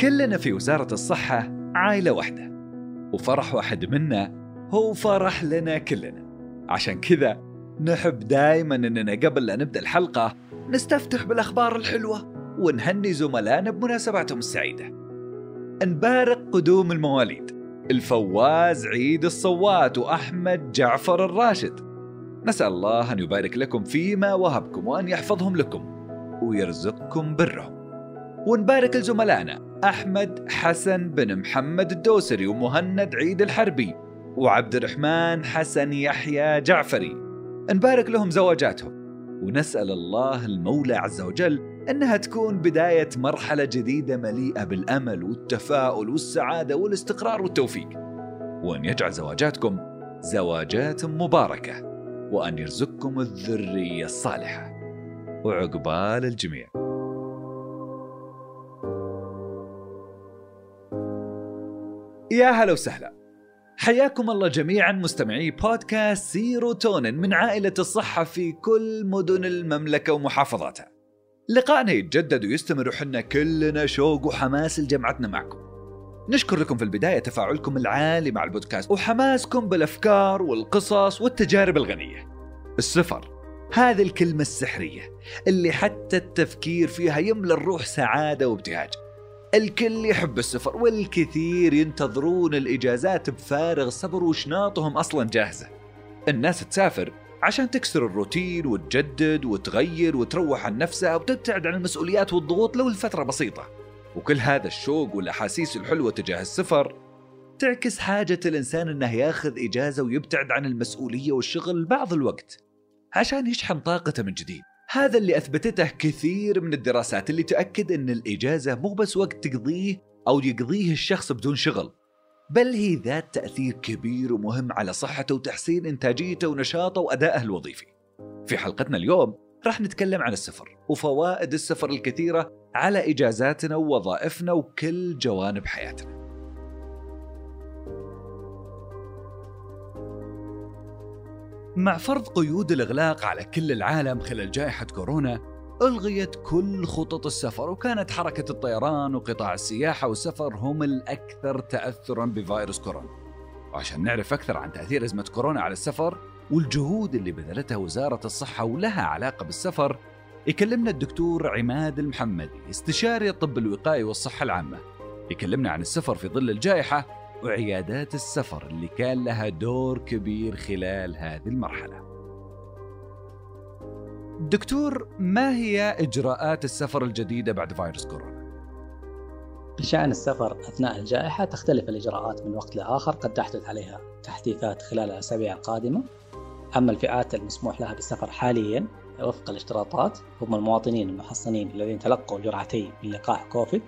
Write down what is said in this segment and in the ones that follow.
كلنا في وزارة الصحة عائلة واحدة. وفرح واحد منا هو فرح لنا كلنا. عشان كذا نحب دائما إننا قبل لا نبدأ الحلقة نستفتح بالأخبار الحلوة ونهني زملائنا بمناسباتهم السعيدة. نبارك قدوم المواليد الفواز عيد الصوات وأحمد جعفر الراشد. نسأل الله أن يبارك لكم فيما وهبكم وأن يحفظهم لكم ويرزقكم برهم. ونبارك لزملائنا أحمد حسن بن محمد الدوسري ومهند عيد الحربي وعبد الرحمن حسن يحيى جعفري. نبارك لهم زواجاتهم. ونسأل الله المولى عز وجل أنها تكون بداية مرحلة جديدة مليئة بالأمل والتفاؤل والسعادة والاستقرار والتوفيق. وأن يجعل زواجاتكم زواجات مباركة وأن يرزقكم الذرية الصالحة. وعقبال الجميع. يا هلا وسهلا. حياكم الله جميعا مستمعي بودكاست سيروتونين من عائلة الصحة في كل مدن المملكة ومحافظاتها. لقائنا يتجدد ويستمر وحنا كلنا شوق وحماس لجمعتنا معكم. نشكر لكم في البداية تفاعلكم العالي مع البودكاست وحماسكم بالأفكار والقصص والتجارب الغنية. السفر هذه الكلمة السحرية اللي حتى التفكير فيها يملى الروح سعادة وابتهاج. الكل يحب السفر والكثير ينتظرون الإجازات بفارغ صبر وشناطهم أصلا جاهزة. الناس تسافر عشان تكسر الروتين وتجدد وتغير وتروح عن نفسها وتبتعد عن المسؤوليات والضغوط لو لفترة بسيطة. وكل هذا الشوق والأحاسيس الحلوة تجاه السفر تعكس حاجة الإنسان أنه ياخذ إجازة ويبتعد عن المسؤولية والشغل بعض الوقت عشان يشحن طاقته من جديد. هذا اللي أثبتته كثير من الدراسات اللي تؤكد أن الإجازة مو بس وقت تقضيه أو يقضيه الشخص بدون شغل بل هي ذات تأثير كبير ومهم على صحته وتحسين إنتاجيته ونشاطه وأدائه الوظيفي. في حلقتنا اليوم راح نتكلم عن السفر وفوائد السفر الكثيرة على إجازاتنا ووظائفنا وكل جوانب حياتنا. مع فرض قيود الإغلاق على كل العالم خلال جائحة كورونا ألغيت كل خطط السفر وكانت حركة الطيران وقطاع السياحة والسفر هم الأكثر تأثرا بفيروس كورونا. وعشان نعرف أكثر عن تأثير أزمة كورونا على السفر والجهود اللي بذلتها وزارة الصحة ولها علاقة بالسفر يكلمنا الدكتور عماد المحمدي استشاري الطب الوقائي والصحة العامة. يكلمنا عن السفر في ظل الجائحة وعيادات السفر اللي كان لها دور كبير خلال هذه المرحلة. دكتور ما هي إجراءات السفر الجديدة بعد فيروس كورونا؟ بشأن السفر أثناء الجائحة تختلف الإجراءات من وقت لآخر قد تحدث عليها تحديثات خلال الأسابيع القادمة. أما الفئات المسموح لها بالسفر حاليا وفق الاشتراطات هم المواطنين المحصنين الذين تلقوا جرعتين من لقاح كوفيد.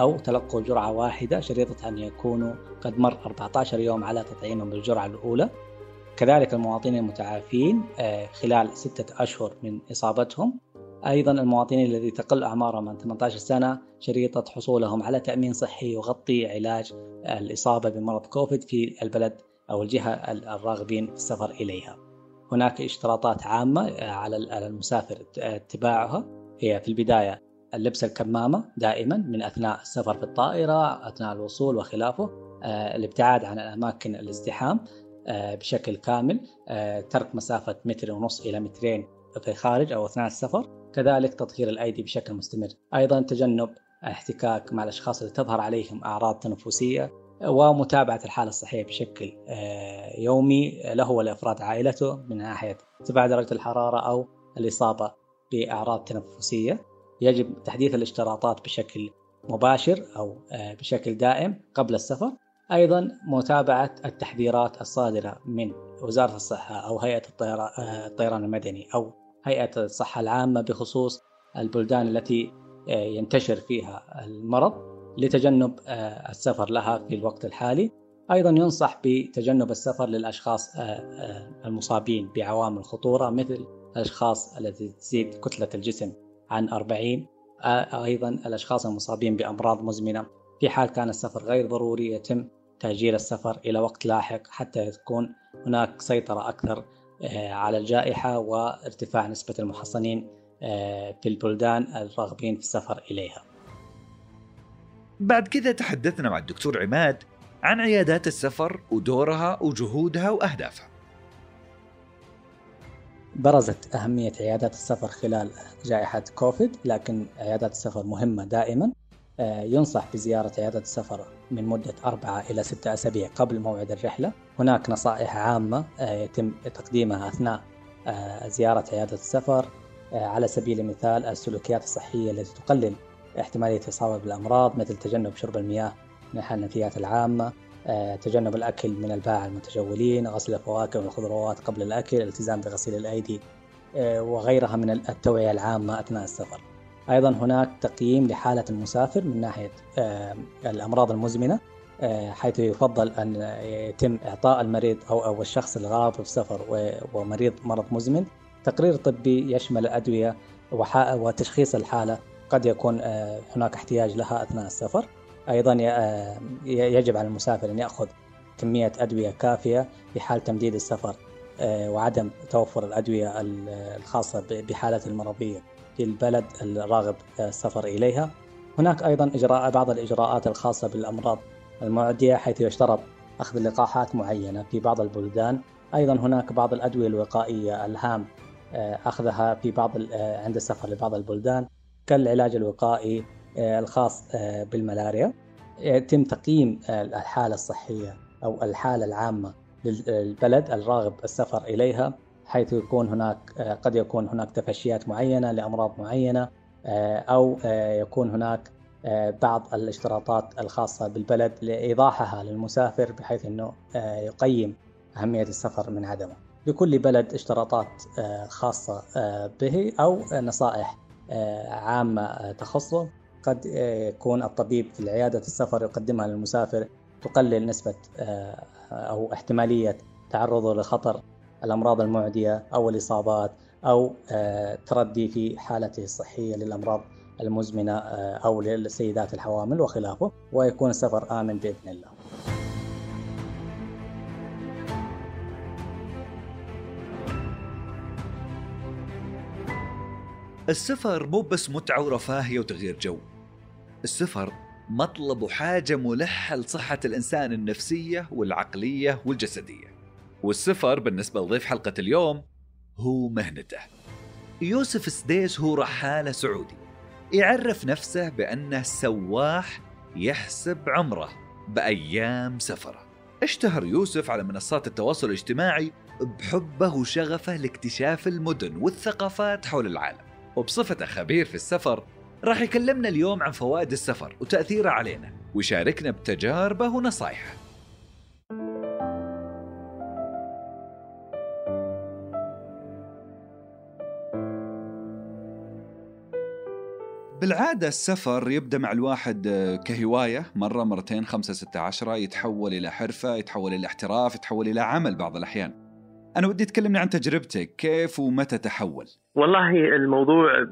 أو تلقوا جرعة واحدة شريطة أن يكونوا قد مر 14 يوم على تطعيمهم بالجرعة الأولى. كذلك المواطنين المتعافين آه، خلال ستة أشهر من إصابتهم. أيضا المواطنين الذي تقل أعمارهم عن 18 سنة شريطة حصولهم على تأمين صحي يغطي علاج الإصابة بمرض كوفيد في البلد أو الجهة الراغبين في السفر إليها. هناك اشتراطات عامة آه، على المسافر اتباعها. هي في البداية اللبس الكمامة دائما من أثناء السفر في الطائرة أثناء الوصول وخلافه آه، الابتعاد عن الأماكن الازدحام آه، بشكل كامل آه، ترك مسافة متر ونص إلى مترين في الخارج أو أثناء السفر. كذلك تطهير الأيدي بشكل مستمر. أيضا تجنب الاحتكاك مع الأشخاص اللي تظهر عليهم أعراض تنفسية ومتابعة الحالة الصحية بشكل يومي له ولأفراد عائلته من ناحية ارتفاع درجة الحرارة أو الإصابة بأعراض تنفسية. يجب تحديث الاشتراطات بشكل مباشر أو بشكل دائم قبل السفر. أيضا متابعة التحذيرات الصادرة من وزارة الصحة أو هيئة الطيران المدني أو هيئة الصحة العامة بخصوص البلدان التي آه، ينتشر فيها المرض لتجنب آه، السفر لها في الوقت الحالي. أيضا ينصح بتجنب السفر للأشخاص آه، المصابين بعوامل خطورة مثل الأشخاص التي تزيد كتلة الجسم عن 40 أيضا الأشخاص المصابين بأمراض مزمنة. في حال كان السفر غير ضروري يتم تأجيل السفر إلى وقت لاحق حتى تكون هناك سيطرة أكثر آه، على الجائحة وارتفاع نسبة المحصنين آه، في البلدان الراغبين في السفر إليها. بعد كذا تحدثنا مع الدكتور عماد عن عيادات السفر ودورها وجهودها وأهدافها. برزت أهمية عيادات السفر خلال جائحة كوفيد لكن عيادات السفر مهمة دائما. آه، ينصح بزيارة عيادة السفر من مدة أربعة إلى ستة أسابيع قبل موعد الرحلة. هناك نصائح عامة آه، يتم تقديمها أثناء آه، زيارة عيادة السفر. على سبيل المثال السلوكيات الصحية التي تقلل احتمالية الإصابة بالأمراض مثل تجنب شرب المياه من الحنفيات العامة. تجنب الأكل من الباعة المتجولين غسل الفواكه والخضروات قبل الأكل الالتزام بغسيل الأيدي وغيرها من التوعية العامة أثناء السفر. أيضا هناك تقييم لحالة المسافر من ناحية الأمراض المزمنة آه، حيث يفضل أن يتم إعطاء المريض أو أو الشخص الغاضب في السفر ومريض مرض مزمن. تقرير طبي يشمل الادويه وتشخيص الحالة. قد يكون آه، هناك احتياج لها أثناء السفر. أيضا آه، يجب على المسافر أن يأخذ كمية أدوية كافية في حال تمديد السفر وعدم توفر الأدوية الخاصة بحالته المرضية في البلد الراغب السفر إليها. هناك أيضا إجراء بعض الإجراءات الخاصة بالأمراض المعدية حيث يشترط أخذ لقاحات معينة في بعض البلدان. أيضا هناك بعض الأدوية الوقائية الهام آه، أخذها في بعض آه، عند السفر لبعض البلدان كالعلاج الوقائي آه، الخاص بالملاريا يتم تقييم الحالة الصحية أو الحالة العامة للبلد الراغب السفر إليها حيث يكون هناك آه، قد يكون هناك تفشيات معينة آه، أو آه، يكون هناك بعض الاشتراطات الخاصة بالبلد لإيضاحها للمسافر بحيث إنه يقيم أهمية السفر من عدمه. لكل بلد اشتراطات خاصة به أو نصائح عامة تخصه قد يكون الطبيب في عياده السفر يقدمها للمسافر تقلل نسبة أو احتمالية تعرضه لخطر الأمراض المعدية أو الإصابات أو آه، تردي في حالته الصحية للأمراض المزمنة آه، أو للسيدات الحوامل وخلافه ويكون السفر آمن بإذن الله. السفر مو بس متعة ورفاهية وتغيير جو. السفر مطلب وحاجة ملحة لصحة الإنسان النفسية والعقلية والجسدية. والسفر بالنسبة لضيف حلقة اليوم هو مهنته. يوسف سديس هو رحالة سعودي. يعرف نفسه بأنه سواح يحسب عمره بأيام سفره. اشتهر يوسف على منصات التواصل الاجتماعي بحبه وشغفه لاكتشاف المدن والثقافات حول العالم. وبصفته خبير في السفر راح يكلمنا اليوم عن فوائد السفر وتأثيره علينا. ويشاركنا بتجاربه ونصايحه. بالعادة السفر يبدأ مع الواحد كهواية مرة مرتين خمسة ستة عشرة يتحول إلى حرفة يتحول إلى احتراف يتحول إلى عمل بعض الأحيان. أنا ودي تكلمني عن تجربتك. كيف ومتى تحول؟ والله الموضوع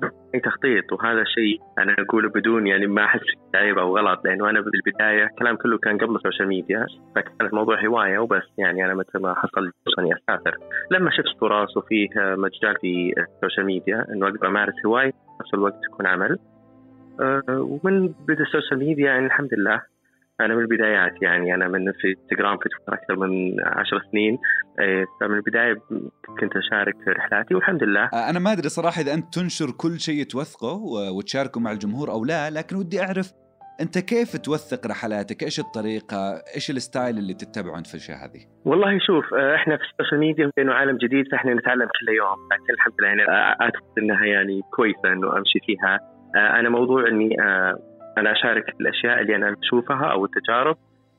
تخطيط وهذا شيء أنا أقوله بدون يعني ما أحس عيب أو غلط لأنه أنا بالبداية الكلام كله كان قبل ال social media فكانت موضوع هواية وبس يعني أنا متى ما حصل فرصة إني أسافر. لما شفت فرص وفيه مجال في ال social media إنه أقدر أمارس هواية في نفس الوقت تكون عمل. آه، ومن بدا ال social media يعني الحمد لله. أنا من البدايات يعني أنا من في إنستغرام في تويتر أكثر من عشر سنين إيه، فمن البداية كنت أشارك في رحلاتي والحمد لله آه، أنا ما أدري صراحة إذا أنت تنشر كل شيء توثقه وتشاركه مع الجمهور أو لا لكن ودي أعرف أنت كيف توثق رحلاتك؟ إيش الطريقة؟ إيش ال style اللي تتبعه انت في الأشياء هذه؟ والله شوف آه، إحنا في ال social media انه عالم جديد فإحنا نتعلم كل يوم لكن الحمد لله يعني أعتقد إنها يعني كويسة إنه أمشي فيها آه، أنا موضوع إني آه، أنا أشارك الأشياء اللي أنا اشوفها أو التجارب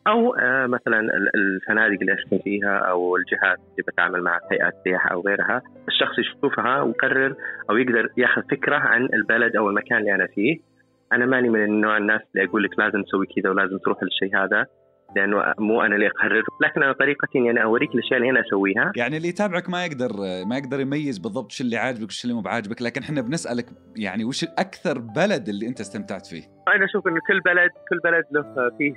أو آه، مثلا الفنادق اللي اسكن فيها أو الجهات اللي بتعامل مع هيئات سياحة أو غيرها. الشخص يشوفها ويقرر أو يقدر ياخذ فكرة عن البلد أو المكان اللي أنا فيه. أنا ماني من النوع الناس اللي أقول لك لازم تسوي كذا ولازم تروح للشيء هذا. لأنه مو أنا اللي اقرر لكن أنا طريقتي إني أنا أوريك الاشياء اللي أنا أسويها. يعني اللي يتابعك ما يقدر ما يقدر يميز بالضبط شو اللي عاجبك وش اللي مو بعاجبك لكن إحنا بنسألك يعني وش أكثر بلد اللي أنت استمتعت فيه؟ أنا أشوف إنه كل بلد كل بلد له فيه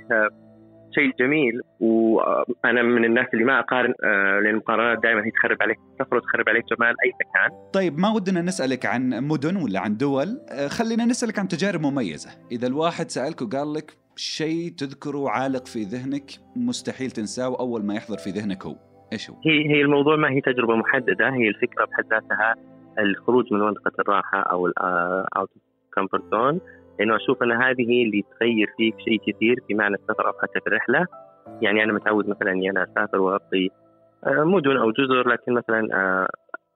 شيء جميل وأنا من الناس اللي ما أقارن آه، لأن المقارنات دائما هي تخرب عليك السفر وتخرب عليك جمال أي مكان. طيب ما ودنا نسألك عن مدن ولا عن دول، آه، خلينا نسألك عن تجارب مميزة، إذا الواحد سألك وقال لك شيء تذكره عالق في ذهنك؟ مستحيل تنساه اول ما يحضر في ذهنك هو. إيش هو؟ هي هي الموضوع ما هي تجربة محددة هي الفكرة بحد ذاتها الخروج من منطقة الراحة أو ال out comfort zone لأنه أشوف أن هذه هي اللي تغير فيك شيء كثير في معنى السفر أو حتى في الرحلة. يعني أنا متعود مثلا إني أنا أسافر واغطي آه، مدن أو جزر لكن مثلا آه،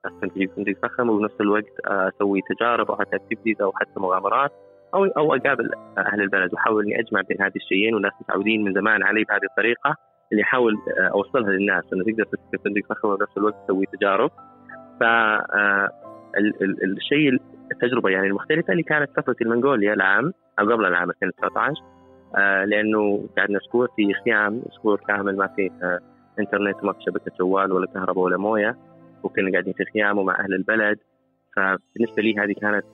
أستأجر فندق فخم وبنفس الوقت آه، أسوي تجارب أو حتى أو حتى مغامرات. أو أو أقابل أهل البلد وأحاول إني أجمع بين هذه الشيئين والناس متعودين من زمان علي بهذه الطريقة اللي احاول أوصلها للناس إنه تقدر تسكن فندق فخم وبنفس الوقت تسوي تجارب. ف الشيء التجربة يعني المختلفة اللي كانت سفرتي لمنغوليا العام أو قبل العام 2019 آه لأنه قعدنا أسبوع في خيام أسبوع كامل ما في آه إنترنت ما في شبكة جوال ولا كهرباء ولا موية وكنا قاعدين في خيام ومع أهل البلد. فبالنسبة لي هذه كانت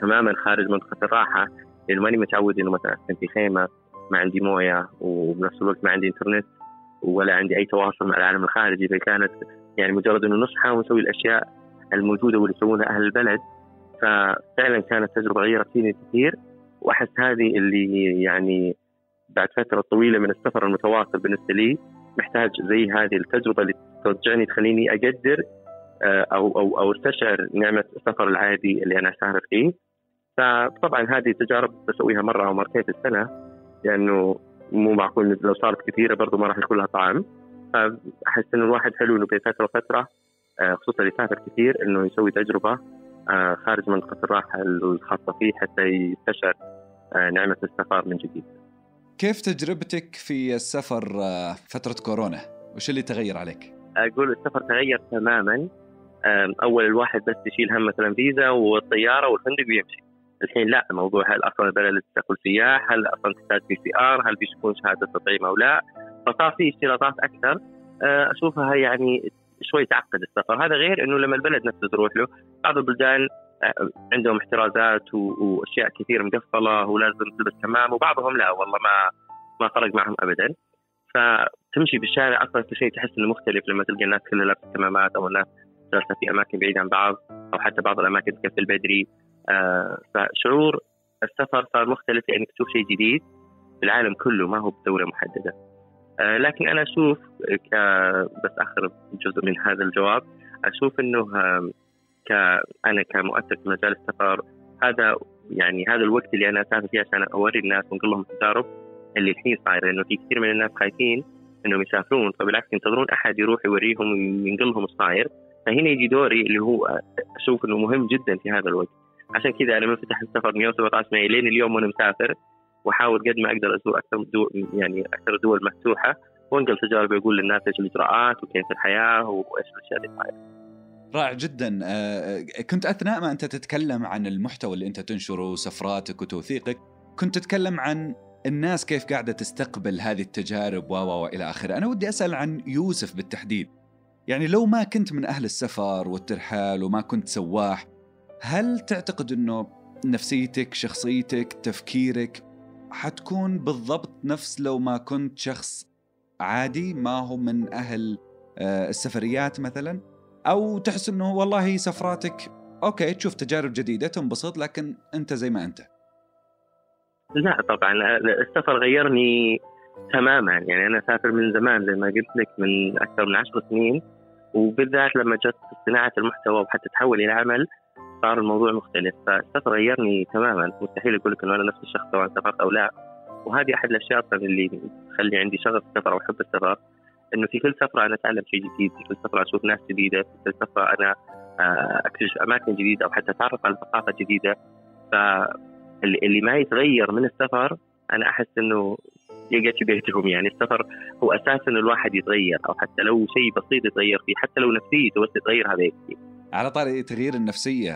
تماما خارج منطقة الراحة لأنه ماني متعود إنه مثلا اسكن في خيمة ما عندي موية وبنفس الوقت ما عندي إنترنت ولا عندي أي تواصل مع العالم الخارجي فكانت يعني مجرد إنه نصحى ونسوي الأشياء الموجودة واللي يسوونها أهل البلد. ففعلا كانت تجربة غيرت فيني كثير وأحس هذه اللي يعني بعد فترة طويلة من السفر المتواصل بالنسبة لي محتاج زي هذه التجربة اللي ترجعني تخليني أقدر أو أو أو استشعر نعمة السفر العادي اللي أنا اسافر فيه فطبعا هذه التجارب بسويها مرة أو مرتين في السنة لأنه مو معقول لو صارت كثيرة برضه ما راح يكون لها طعم فأحس إنه الواحد حلو إنه بين فترة وفترة آه، خصوصا اللي يسافر كثير إنه يسوي تجربة آه، خارج منطقة الراحة الخاصة فيه حتى يستشعر نعمة السفر من جديد. كيف تجربتك في السفر فترة كورونا؟ وش اللي تغير عليك؟ أقول السفر تغير تماما أول الواحد بس يشيل هم مثلا فيزا والطيارة والفندق ويمشي. الحين لا الموضوع هل أصلا البلد تستقبل سياح هل أصلا تحتاج PCR هل بيشوفون شهادة تطعيم أو لا. فصار في اشتراطات أكثر. آه، أشوفها يعني شوي تعقد السفر. هذا غير إنه لما البلد نفسه تروح له بعض البلدان آه، عندهم احترازات وأشياء كثير مقفلة ولازم تلبس كمام وبعضهم لا والله ما ما فرق معهم ابدا. فتمشي بالشارع أصلا في شيء تحس إنه مختلف لما تلقى الناس كلها لابسة كمامات أو الناس جالسه في أماكن بعيدة عن بعض أو حتى بعض الأماكن تقفل بدري آه فشعور السفر صار مختلف لانك يعني تشوف شيء جديد في العالم كله ما هو بدوله محددة. آه لكن أنا أشوف بس آخر جزء من هذا الجواب أشوف إنه ك أنا كمؤثر في مجال السفر هذا يعني هذا الوقت اللي أنا أسافر فيه عشان أوري الناس وانقل لهم التجارب اللي الحين صاير لأنه في كثير من الناس خايفين إنهم يسافرون. فبالعكس ينتظرون أحد يروح يوريهم وينقل لهم الصاير. فهنا يجي دوري اللي هو أشوف إنه مهم جدا في هذا الوقت عشان كذا أنا من فتح السفر من يوم 17 مايو لين اليوم وأنا مسافر وأحاول قد ما أقدر أزور أكثر دول يعني أكثر دول مفتوحة وأنقل تجاربي أقول للناس إيش الإجراءات وكيف الحياة وإيش الأشياء اللي صايره. رائع جدا آه، كنت أثناء ما أنت تتكلم عن المحتوى اللي أنت تنشره سفراتك وتوثيقك كنت تتكلم عن الناس كيف قاعدة تستقبل هذه التجارب و والى آخره، أنا ودي أسأل عن يوسف بالتحديد. يعني لو ما كنت من أهل السفر والترحال وما كنت سواح، هل تعتقد إنه نفسيتك، شخصيتك، تفكيرك حتكون بالضبط نفس لو ما كنت شخص عادي ما هو من أهل آه، السفريات مثلا؟ أو تحس إنه والله سفراتك أوكي تشوف تجارب جديدة تنبسط لكن أنت زي ما أنت. لا طبعا السفر غيرني تماما يعني أنا أسافر من زمان زي ما قلت لك من أكثر من عشر سنين وبالذات لما جت صناعة المحتوى وحتى تحول إلى عمل صار الموضوع مختلف. فالسفر غيرني تماما. مستحيل أقول لك إنه أنا نفس الشخص سواء سافرت أو لا. وهذه أحد الأشياء اللي تخلي عندي شغف السفر أو حب السفر إنه في كل سفره أنا أتعلم شيء جديد في كل سفره أشوف ناس جديدة في كل سفره أنا آه، أكتشف أماكن جديدة أو حتى أتعرف على ثقافة جديدة. ف اللي, اللي ما يتغير من السفر أنا أحس إنه يجي بيتهم يعني السفر هو أساس انه الواحد يتغير أو حتى لو شيء بسيط يتغير فيه حتى لو نفسيته بس تتغير هذا يكفي. على طاري تغيير النفسية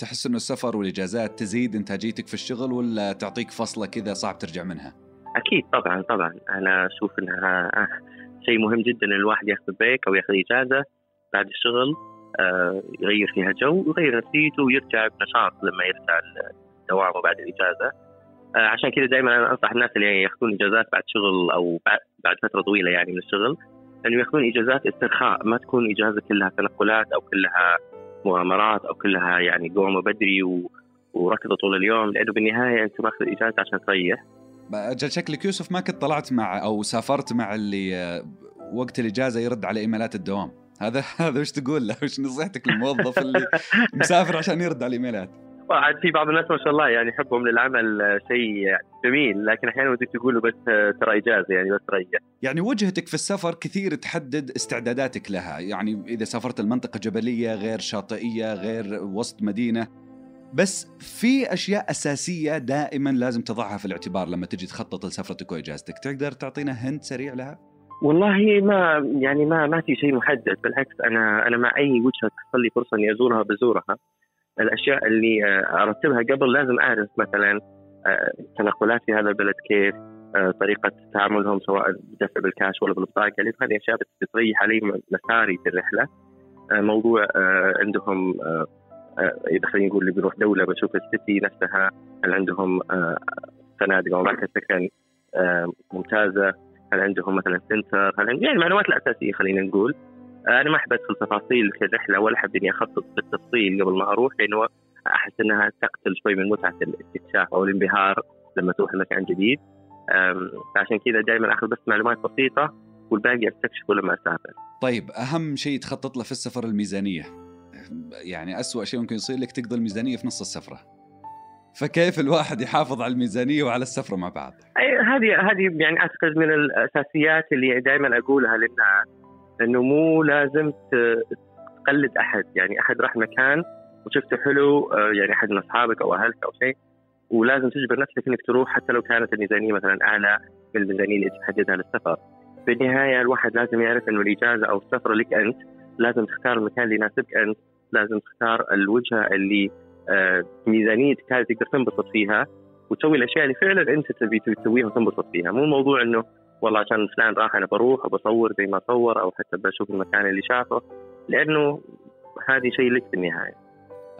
تحس إنه السفر والإجازات تزيد إنتاجيتك في الشغل ولا تعطيك فصلة كذا صعب ترجع منها؟ أكيد طبعا طبعا أنا أشوف إنها شيء مهم جدا إن الواحد ياخذ بريك أو ياخذ إجازة بعد الشغل آه، يغير فيها جو ويغير نفسيته ويرجع بنشاط لما يرجع الدوام وبعد الإجازة عشان كذا دائما أنا أنصح الناس اللي ياخذون إجازات بعد شغل أو بعد فترة طويلة يعني من الشغل انه ياخذون إجازات استرخاء ما تكون إجازة كلها تنقلات أو كلها مغامرات أو كلها يعني قومة بدري و... وركضة طول اليوم لأنه بالنهاية أنت ماخذ إجازة عشان تريح أجل شكلك يوسف ما كنت طلعت مع أو سافرت مع اللي آه، وقت الإجازة يرد على إيميلات الدوام. هذا هذا وش تقول له؟ وش نصيحتك للموظف اللي مسافر عشان يرد على الايميلات عاد في بعض الناس ما شاء الله يعني حبهم للعمل آه، شيء جميل لكن أحيانا ودك تقول بس آه، ترى اجازه يعني بس ريح يعني وجهتك في السفر كثير تحدد استعداداتك لها يعني إذا سافرت المنطقة جبلية غير شاطئية غير وسط مدينة بس في أشياء أساسية دائما لازم تضعها في الاعتبار لما تجي تخطط لسفرتك وإجازتك. تقدر تعطينا هنت سريع لها؟ والله ما يعني ما ما في شيء محدد بالعكس أنا أنا مع أي وجهة تحصل لي فرصة إني أزورها بزورها. الأشياء اللي آه، أرتبها قبل لازم أعرف مثلا آه، تنقلات في هذا البلد كيف آه، طريقة تعاملهم سواء بدفع بالكاش ولا بالبطاقة. يعني هذه أشياء بتريح علي مساري في الرحلة. موضوع عندهم إذا خلينا نقول اللي بيروح دولة بشوف السيتي نفسها هل عندهم فنادق أو اماكن سكن ممتازة؟ هل عندهم مثلا سنتر؟ هل عندهم يعني المعلومات الأساسية خلينا نقول. أنا ما أحب أدخل تفاصيل في الرحله ولا أحب إني أخطط بالتفصيل قبل ما أروح لأنه أحس إنها تقتل شوي من متعة الاستكشاف أو الانبهار لما تروح لمكان جديد عشان كذا دائما آخذ بس معلومات بسيطة والباقي استكشفه لما أسافر. طيب أهم شيء تخطط له في السفر الميزانية. يعني أسوأ شيء ممكن يصير لك تقضي الميزانية في نص السفرة. فكيف الواحد يحافظ على الميزانية وعلى السفرة مع بعض؟ هذه هذه يعني أعتقد من الأساسيات اللي دائما أقولها للناس إنه مو لازم تقلد أحد يعني أحد راح مكان وشفته حلو آه، يعني أحد من أصحابك أو أهلك أو شيء ولازم تجبر نفسك إنك تروح حتى لو كانت الميزانية مثلا أعلى من الميزانية اللي تحددها للسفر. في النهايه الواحد لازم يعرف إنه الإجازة أو السفره لك أنت لازم تختار المكان اللي يناسبك أنت، لازم تختار الوجهة اللي آه، ميزانيتك هذه تقدر تنبسط فيها وتسوي الأشياء اللي فعلا أنت تبي تسويها وتنبسط فيها، مو موضوع إنه والله عشان فلان راح أنا بروح وبصور زي ما صور أو حتى بشوف المكان اللي شافه لأنه هذه شيء لك في النهاية.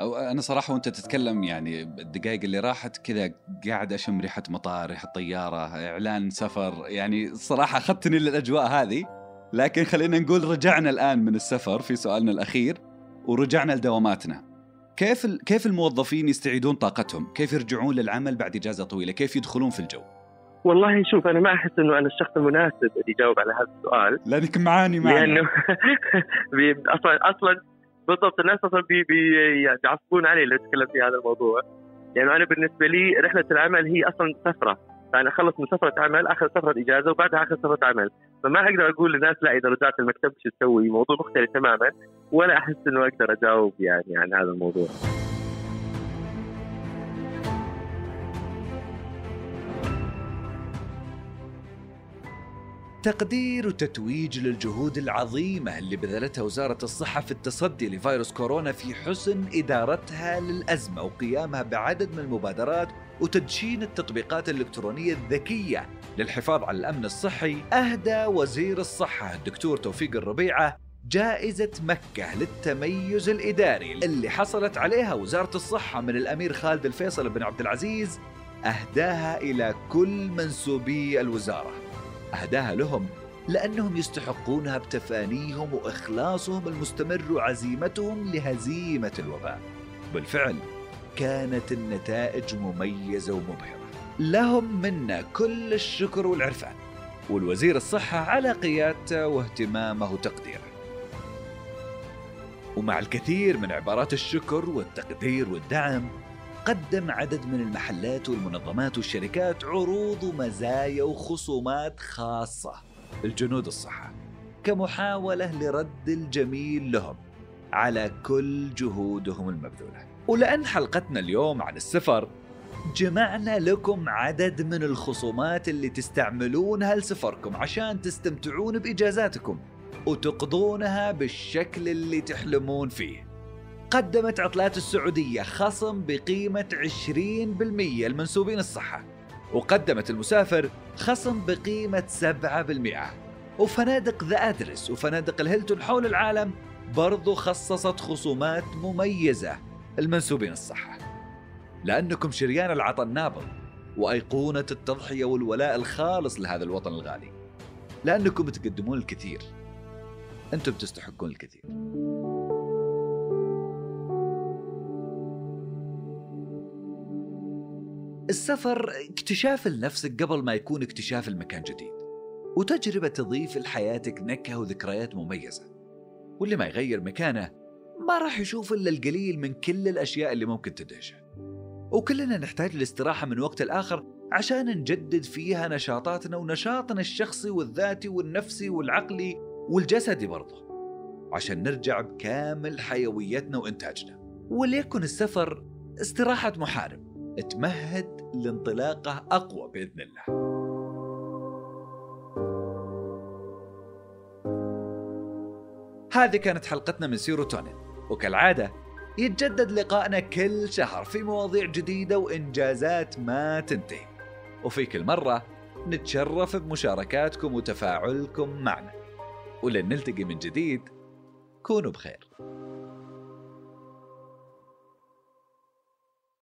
أو أنا صراحة وأنت تتكلم يعني الدقائق اللي راحت كذا قاعد أشم ريحة مطار ريحة طيارة إعلان سفر يعني صراحة أخذتني للأجواء هذه لكن خلينا نقول رجعنا الآن من السفر في سؤالنا الأخير ورجعنا لدواماتنا كيف كيف الموظفين يستعيدون طاقتهم؟ كيف يرجعون للعمل بعد إجازة طويلة؟ كيف يدخلون في الجو؟ والله شوف أنا ما أحس إنه أنا الشخص المناسب اللي يجاوب على هذا السؤال. لأنك معاني معنا لأنه أصلا أصلا بالضبط الناس أصلا بي بيعصبون علي لو أتكلم في هذا الموضوع. يعني أنا بالنسبة لي رحلة العمل هي أصلا سفرة. فأنا أخلص من سفرة عمل اخذ سفرة إجازة وبعدها اخذ سفرة عمل. فما أقدر أقول للناس لا إذا رجعت المكتب شو تسوي؟ موضوع مختلف تماما. ولا أحس إنه أقدر أجاوب يعني عن هذا الموضوع. تقدير وتتويج للجهود العظيمة اللي بذلتها وزارة الصحة في التصدي لفيروس كورونا في حسن إدارتها للأزمة وقيامها بعدد من المبادرات وتدشين التطبيقات الإلكترونية الذكية للحفاظ على الأمن الصحي. أهدى وزير الصحة الدكتور توفيق الربيعة جائزة مكة للتميز الإداري اللي حصلت عليها وزارة الصحة من الأمير خالد الفيصل بن عبد العزيز أهداها إلى كل منسوبي الوزارة. أهداها لهم لأنهم يستحقونها بتفانيهم وإخلاصهم المستمر وعزيمتهم لهزيمة الوباء. بالفعل كانت النتائج مميزة ومبهرة. لهم منا كل الشكر والعرفان. والوزير الصحة على قيادته واهتمامه وتقديره ومع الكثير من عبارات الشكر والتقدير والدعم قدم عدد من المحلات والمنظمات والشركات عروض ومزايا وخصومات خاصة لجنود الصحة كمحاولة لرد الجميل لهم على كل جهودهم المبذولة. ولأن حلقتنا اليوم عن السفر جمعنا لكم عدد من الخصومات اللي تستعملونها لسفركم عشان تستمتعون بإجازاتكم وتقضونها بالشكل اللي تحلمون فيه. قدمت عطلات السعودية خصم بقيمة 20% لمنسوبين الصحة. وقدمت المسافر خصم بقيمة 7% وفنادق ذا أدرس وفنادق الهيلتون حول العالم برضو خصصت خصومات مميزة المنسوبين الصحة. لأنكم شريان العطاء النابض وأيقونة التضحية والولاء الخالص لهذا الوطن الغالي. لأنكم تقدمون الكثير. أنتم تستحقون الكثير. السفر اكتشاف لنفسك قبل ما يكون اكتشاف المكان جديد. وتجربة تضيف لحياتك نكهة وذكريات مميزة. واللي ما يغير مكانه ما راح يشوف إلا القليل من كل الأشياء اللي ممكن تدهشه. وكلنا نحتاج الاستراحة من وقت لآخر عشان نجدد فيها نشاطاتنا ونشاطنا الشخصي والذاتي والنفسي والعقلي والجسدي برضه عشان نرجع بكامل حيويتنا وإنتاجنا. وليكن السفر استراحة محارب. تمهد لانطلاقه أقوى بإذن الله. هذه كانت حلقتنا من سيروتونين وكالعادة يتجدد لقائنا كل شهر في مواضيع جديدة وإنجازات ما تنتهي. وفي كل مرة نتشرف بمشاركاتكم وتفاعلكم معنا. ولن نلتقي من جديد كونوا بخير.